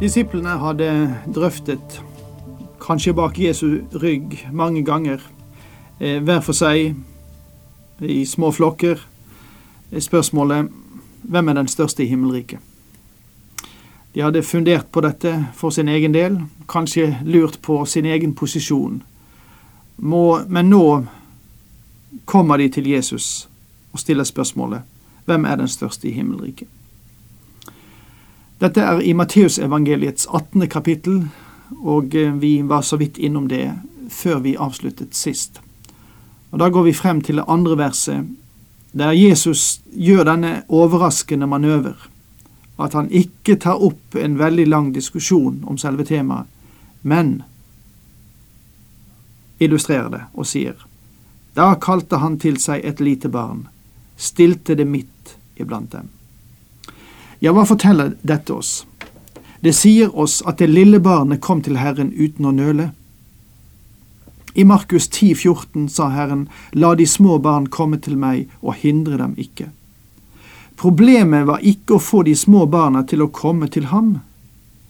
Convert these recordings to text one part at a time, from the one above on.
Disiplene hadde drøftet, kanskje bak Jesu rygg, mange ganger, eh, hver for seg, i små flokker, spørsmålet hvem er den største i himmelriket? De hadde fundert på dette for sin egen del, kanskje lurt på sin egen posisjon. Må, men nå kommer de til Jesus og stiller spørsmålet hvem er den største i himmelriket? Dette er i Matteusevangeliets 18. kapittel, og eh, vi var så vidt innom det før vi avsluttet sist. Og Da går vi frem til det andre verset, der Jesus gjør denne overraskende manøver. At han ikke tar opp en veldig lang diskusjon om selve temaet, men illustrerer det og sier Da kalte han til seg et lite barn, stilte det midt iblant dem. Ja, hva forteller dette oss? Det sier oss at det lille barnet kom til Herren uten å nøle. I Markus 10, 14 sa Herren, La de små barn komme til meg, og hindre dem ikke. Problemet var ikke å få de små barna til å komme til ham,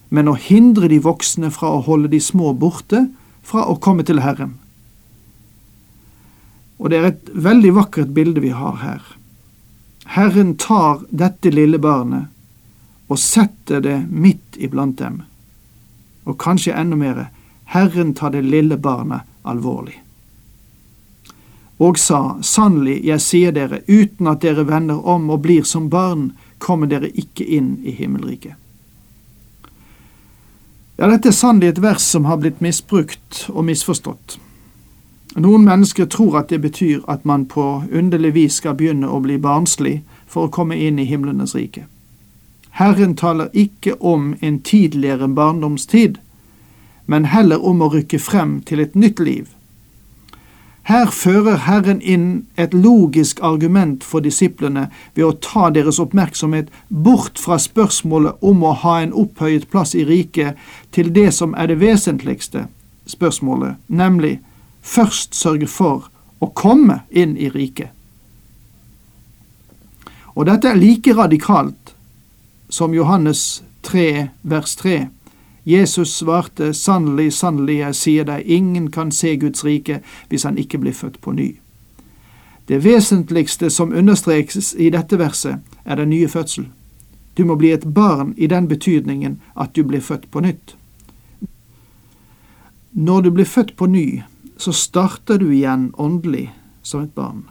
men å hindre de voksne fra å holde de små borte fra å komme til Herren. Og det er et veldig vakkert bilde vi har her. Herren tar dette lille barnet og setter det midt iblant dem. Og kanskje enda mer, Herren tar det lille barnet alvorlig. Og sa, sannelig, jeg sier dere, uten at dere vender om og blir som barn, kommer dere ikke inn i himmelriket. Ja, dette er sannelig et vers som har blitt misbrukt og misforstått. Noen mennesker tror at det betyr at man på underlig vis skal begynne å bli barnslig for å komme inn i himlenes rike. Herren taler ikke om en tidligere barndomstid, men heller om å rykke frem til et nytt liv. Her fører Herren inn et logisk argument for disiplene ved å ta deres oppmerksomhet bort fra spørsmålet om å ha en opphøyet plass i riket, til det som er det vesentligste spørsmålet, nemlig først sørge for å komme inn i riket. Og dette er like radikalt som Johannes 3, vers 3. Jesus svarte, sannelig, sannelig, jeg sier deg, ingen kan se Guds rike hvis han ikke blir født på ny. Det vesentligste som understrekes i dette verset, er den nye fødsel. Du må bli et barn i den betydningen at du blir født på nytt. Når du blir født på ny, så starter du igjen åndelig som et barn.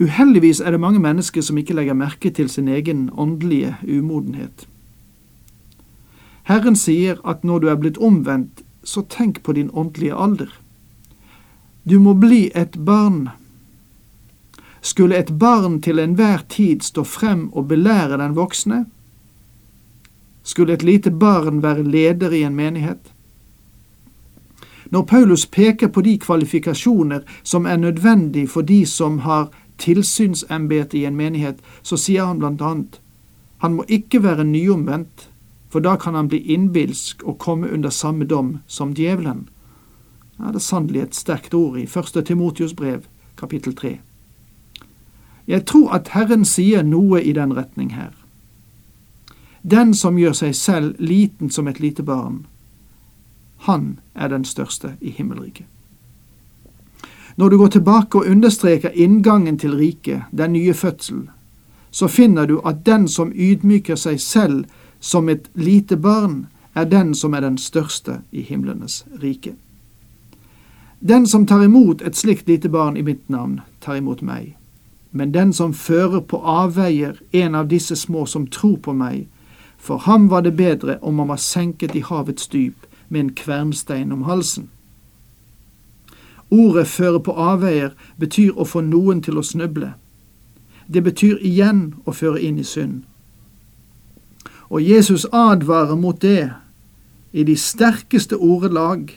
Uheldigvis er det mange mennesker som ikke legger merke til sin egen åndelige umodenhet. Herren sier at når du er blitt omvendt, så tenk på din åndelige alder. Du må bli et barn. Skulle et barn til enhver tid stå frem og belære den voksne? Skulle et lite barn være leder i en menighet? Når Paulus peker på de kvalifikasjoner som er nødvendig for de som har tilsynsembete i en menighet, så sier han blant annet han må ikke være nyomvendt, for da kan han bli innbilsk og komme under samme dom som djevelen. Ja, det er sannelig et sterkt ord i første Timotius brev, kapittel tre. Jeg tror at Herren sier noe i den retning her. Den som gjør seg selv liten som et lite barn, han er den største i himmelriket. Når du går tilbake og understreker inngangen til riket, den nye fødsel, så finner du at den som ydmyker seg selv som et lite barn, er den som er den største i himlenes rike. Den som tar imot et slikt lite barn i mitt navn, tar imot meg. Men den som fører på avveier en av disse små som tror på meg, for ham var det bedre om han var senket i havets dyp med en kvernstein om halsen. Ordet føre på avveier betyr å få noen til å snuble. Det betyr igjen å føre inn i synd. Og Jesus advarer mot det i de sterkeste ordelag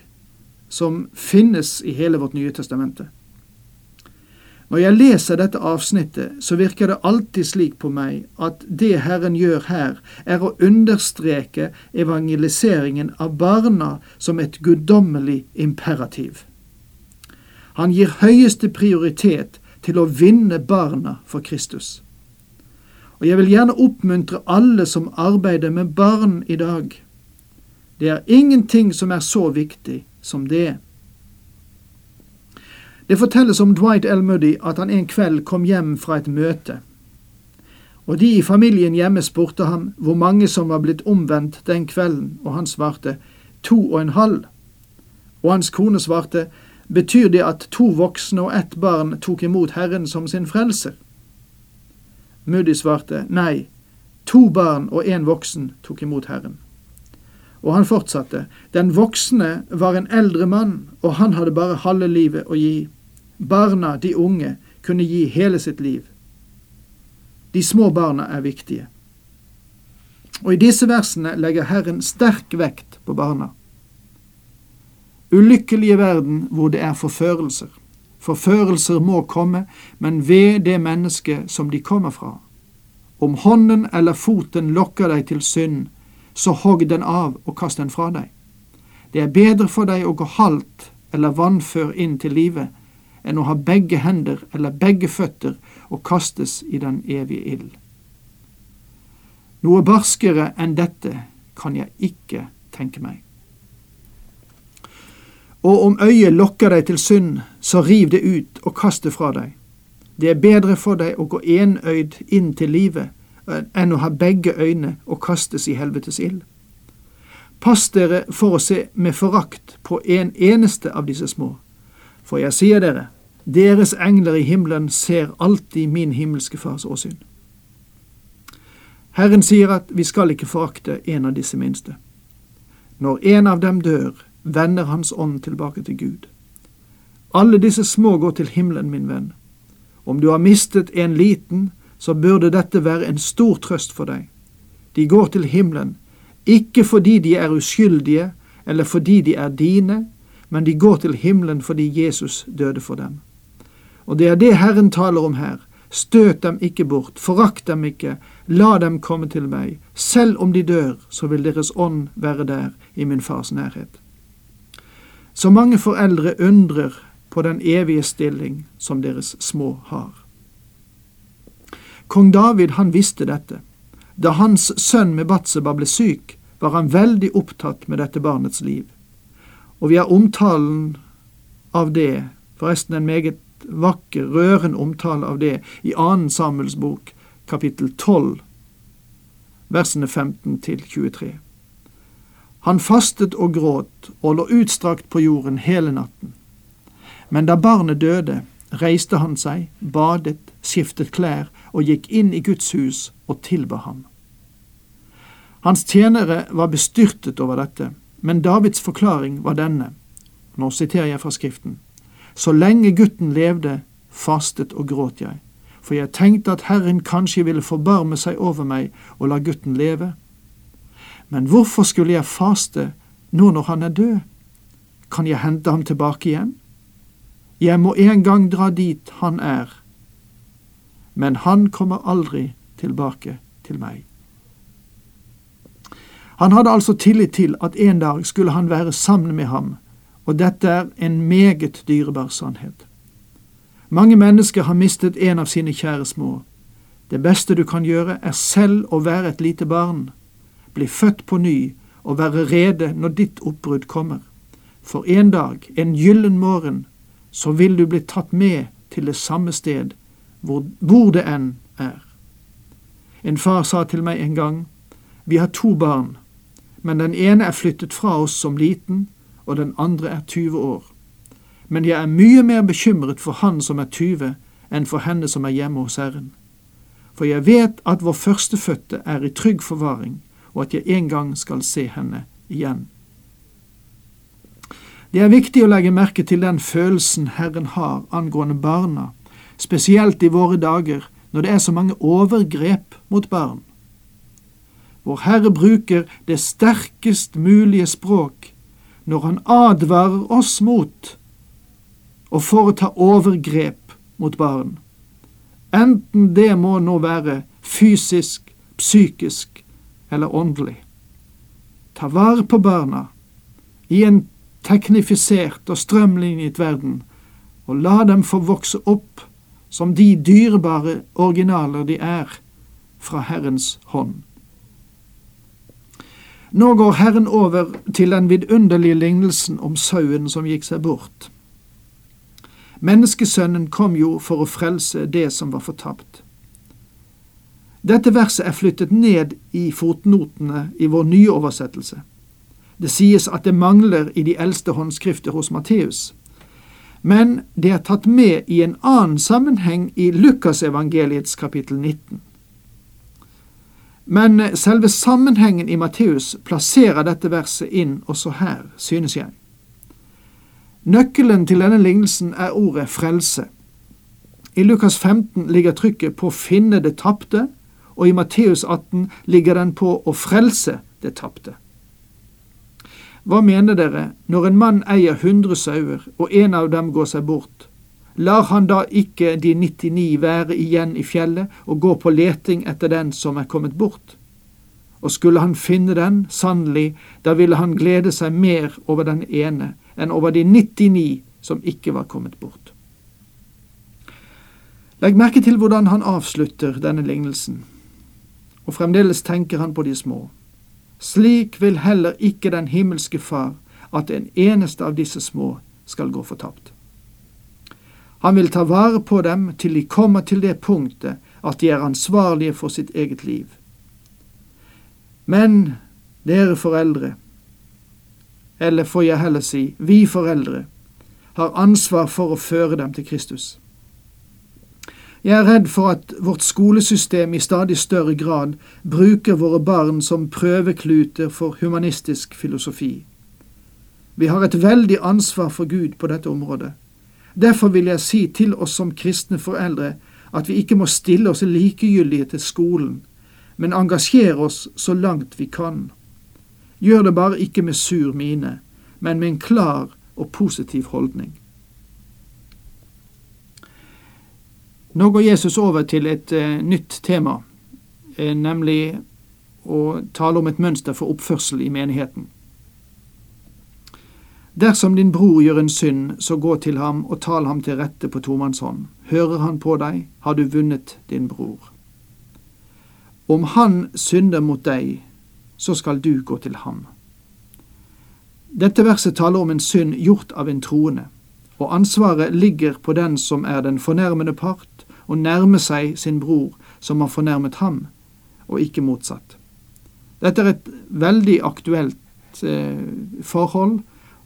som finnes i hele vårt Nye testamente. Når jeg leser dette avsnittet, så virker det alltid slik på meg at det Herren gjør her, er å understreke evangeliseringen av barna som et guddommelig imperativ. Han gir høyeste prioritet til å vinne barna for Kristus. Og jeg vil gjerne oppmuntre alle som arbeider med barn i dag. Det er ingenting som er så viktig som det. Det fortelles om Dwight L. Muddy at han en kveld kom hjem fra et møte. Og de i familien hjemme spurte ham hvor mange som var blitt omvendt den kvelden, og han svarte to og en halv. Og hans kone svarte betyr det at to voksne og ett barn tok imot Herren som sin frelser? Muddy svarte nei, to barn og én voksen tok imot Herren. Og han fortsatte, den voksne var en eldre mann, og han hadde bare halve livet å gi. Barna, de unge, kunne gi hele sitt liv. De små barna er viktige. Og i disse versene legger Herren sterk vekt på barna. Ulykkelige verden hvor det er forførelser. Forførelser må komme, men ved det mennesket som de kommer fra. Om hånden eller foten lokker deg til synd, så hogg den av og kast den fra deg. Det er bedre for deg å gå halvt eller vannfør inn til livet enn å ha begge hender eller begge føtter og kastes i den evige ild. Noe barskere enn dette kan jeg ikke tenke meg. Og om øyet lokker deg til synd, så riv det ut og kast det fra deg. Det er bedre for deg å gå enøyd inn til livet enn å ha begge øyne og kastes i helvetes ild. Pass dere for å se med forakt på en eneste av disse små. For jeg sier dere, deres engler i himmelen ser alltid min himmelske Fars åsyn. Herren sier at vi skal ikke forakte en av disse minste. Når en av dem dør, vender hans ånd tilbake til Gud. Alle disse små går til himmelen, min venn. Om du har mistet en liten, så burde dette være en stor trøst for deg. De går til himmelen, ikke fordi de er uskyldige eller fordi de er dine, men de går til himmelen fordi Jesus døde for dem. Og det er det Herren taler om her. Støt dem ikke bort, forakt dem ikke, la dem komme til meg. Selv om de dør, så vil deres ånd være der i min fars nærhet. Så mange foreldre undrer på den evige stilling som deres små har. Kong David han visste dette. Da hans sønn med Batseba ble syk, var han veldig opptatt med dette barnets liv. Og vi har omtalen av det, forresten en meget vakker, rørende omtale av det i 2. Samuels bok, kapittel 12, versene 15 til 23. Han fastet og gråt og lå utstrakt på jorden hele natten. Men da barnet døde, reiste han seg, badet, skiftet klær og gikk inn i Guds hus og tilba ham. Hans tjenere var bestyrtet over dette, men Davids forklaring var denne, nå siterer jeg fra Skriften. Så lenge gutten levde, fastet og gråt jeg, for jeg tenkte at Herren kanskje ville forbarme seg over meg og la gutten leve. Men hvorfor skulle jeg faste nå når han er død? Kan jeg hente ham tilbake igjen? Jeg må en gang dra dit han er, men han kommer aldri tilbake til meg. Han hadde altså tillit til at en dag skulle han være sammen med ham og dette er en meget dyrebar sannhet. Mange mennesker har mistet en av sine kjære små. Det beste du kan gjøre, er selv å være et lite barn, bli født på ny og være rede når ditt oppbrudd kommer. For en dag, en gyllen morgen, så vil du bli tatt med til det samme sted, hvor, hvor det enn er. En far sa til meg en gang, vi har to barn, men den ene er flyttet fra oss som liten, og den andre er 20 år. Men jeg er mye mer bekymret for han som er 20, enn for henne som er hjemme hos Herren. For jeg vet at vår førstefødte er i trygg forvaring, og at jeg en gang skal se henne igjen. Det er viktig å legge merke til den følelsen Herren har angående barna, spesielt i våre dager når det er så mange overgrep mot barn. Vår Herre bruker det sterkest mulige språk når han advarer oss mot å foreta overgrep mot barn, enten det må nå være fysisk, psykisk eller åndelig. Ta vare på barna i en teknifisert og strømlinjet verden, og la dem få vokse opp som de dyrebare originaler de er, fra Herrens hånd. Nå går Herren over til den vidunderlige lignelsen om sauen som gikk seg bort. Menneskesønnen kom jo for å frelse det som var fortapt. Dette verset er flyttet ned i fotnotene i vår nye oversettelse. Det sies at det mangler i de eldste håndskrifter hos Matteus. Men det er tatt med i en annen sammenheng i Lukasevangeliets kapittel 19. Men selve sammenhengen i Matteus plasserer dette verset inn også her, synes jeg. Nøkkelen til denne lignelsen er ordet frelse. I Lukas 15 ligger trykket på å finne det tapte, og i Matteus 18 ligger den på å frelse det tapte. Hva mener dere når en mann eier hundre sauer, og en av dem går seg bort? Lar han da ikke de 99 være igjen i fjellet og gå på leting etter den som er kommet bort? Og skulle han finne den, sannelig, da ville han glede seg mer over den ene enn over de 99 som ikke var kommet bort. Legg merke til hvordan han avslutter denne lignelsen, og fremdeles tenker han på de små. Slik vil heller ikke den himmelske Far at en eneste av disse små skal gå fortapt. Han vil ta vare på dem til de kommer til det punktet at de er ansvarlige for sitt eget liv. Men dere foreldre, eller får jeg heller si vi foreldre, har ansvar for å føre dem til Kristus. Jeg er redd for at vårt skolesystem i stadig større grad bruker våre barn som prøvekluter for humanistisk filosofi. Vi har et veldig ansvar for Gud på dette området. Derfor vil jeg si til oss som kristne foreldre at vi ikke må stille oss likegyldige til skolen, men engasjere oss så langt vi kan. Gjør det bare ikke med sur mine, men med en klar og positiv holdning. Nå går Jesus over til et eh, nytt tema, eh, nemlig å tale om et mønster for oppførsel i menigheten. Dersom din bror gjør en synd, så gå til ham og tal ham til rette på tomannshånd. Hører han på deg, har du vunnet din bror. Om han synder mot deg, så skal du gå til ham. Dette verset taler om en synd gjort av en troende, og ansvaret ligger på den som er den fornærmede part, og nærme seg sin bror som har fornærmet ham, og ikke motsatt. Dette er et veldig aktuelt eh, forhold,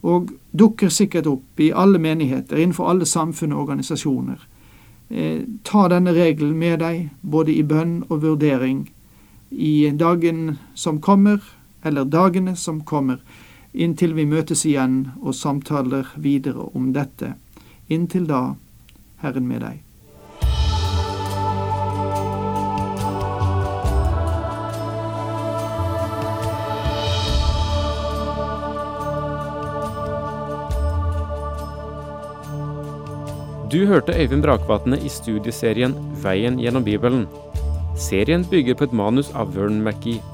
og dukker sikkert opp i alle menigheter, innenfor alle samfunn og organisasjoner. Eh, ta denne regelen med deg, både i bønn og vurdering, i dagen som kommer, eller dagene som kommer, inntil vi møtes igjen og samtaler videre om dette. Inntil da, Herren med deg. Du hørte Øyvind Brakvatne i studieserien Veien gjennom Bibelen. Serien bygger på et manus av Vern McGee.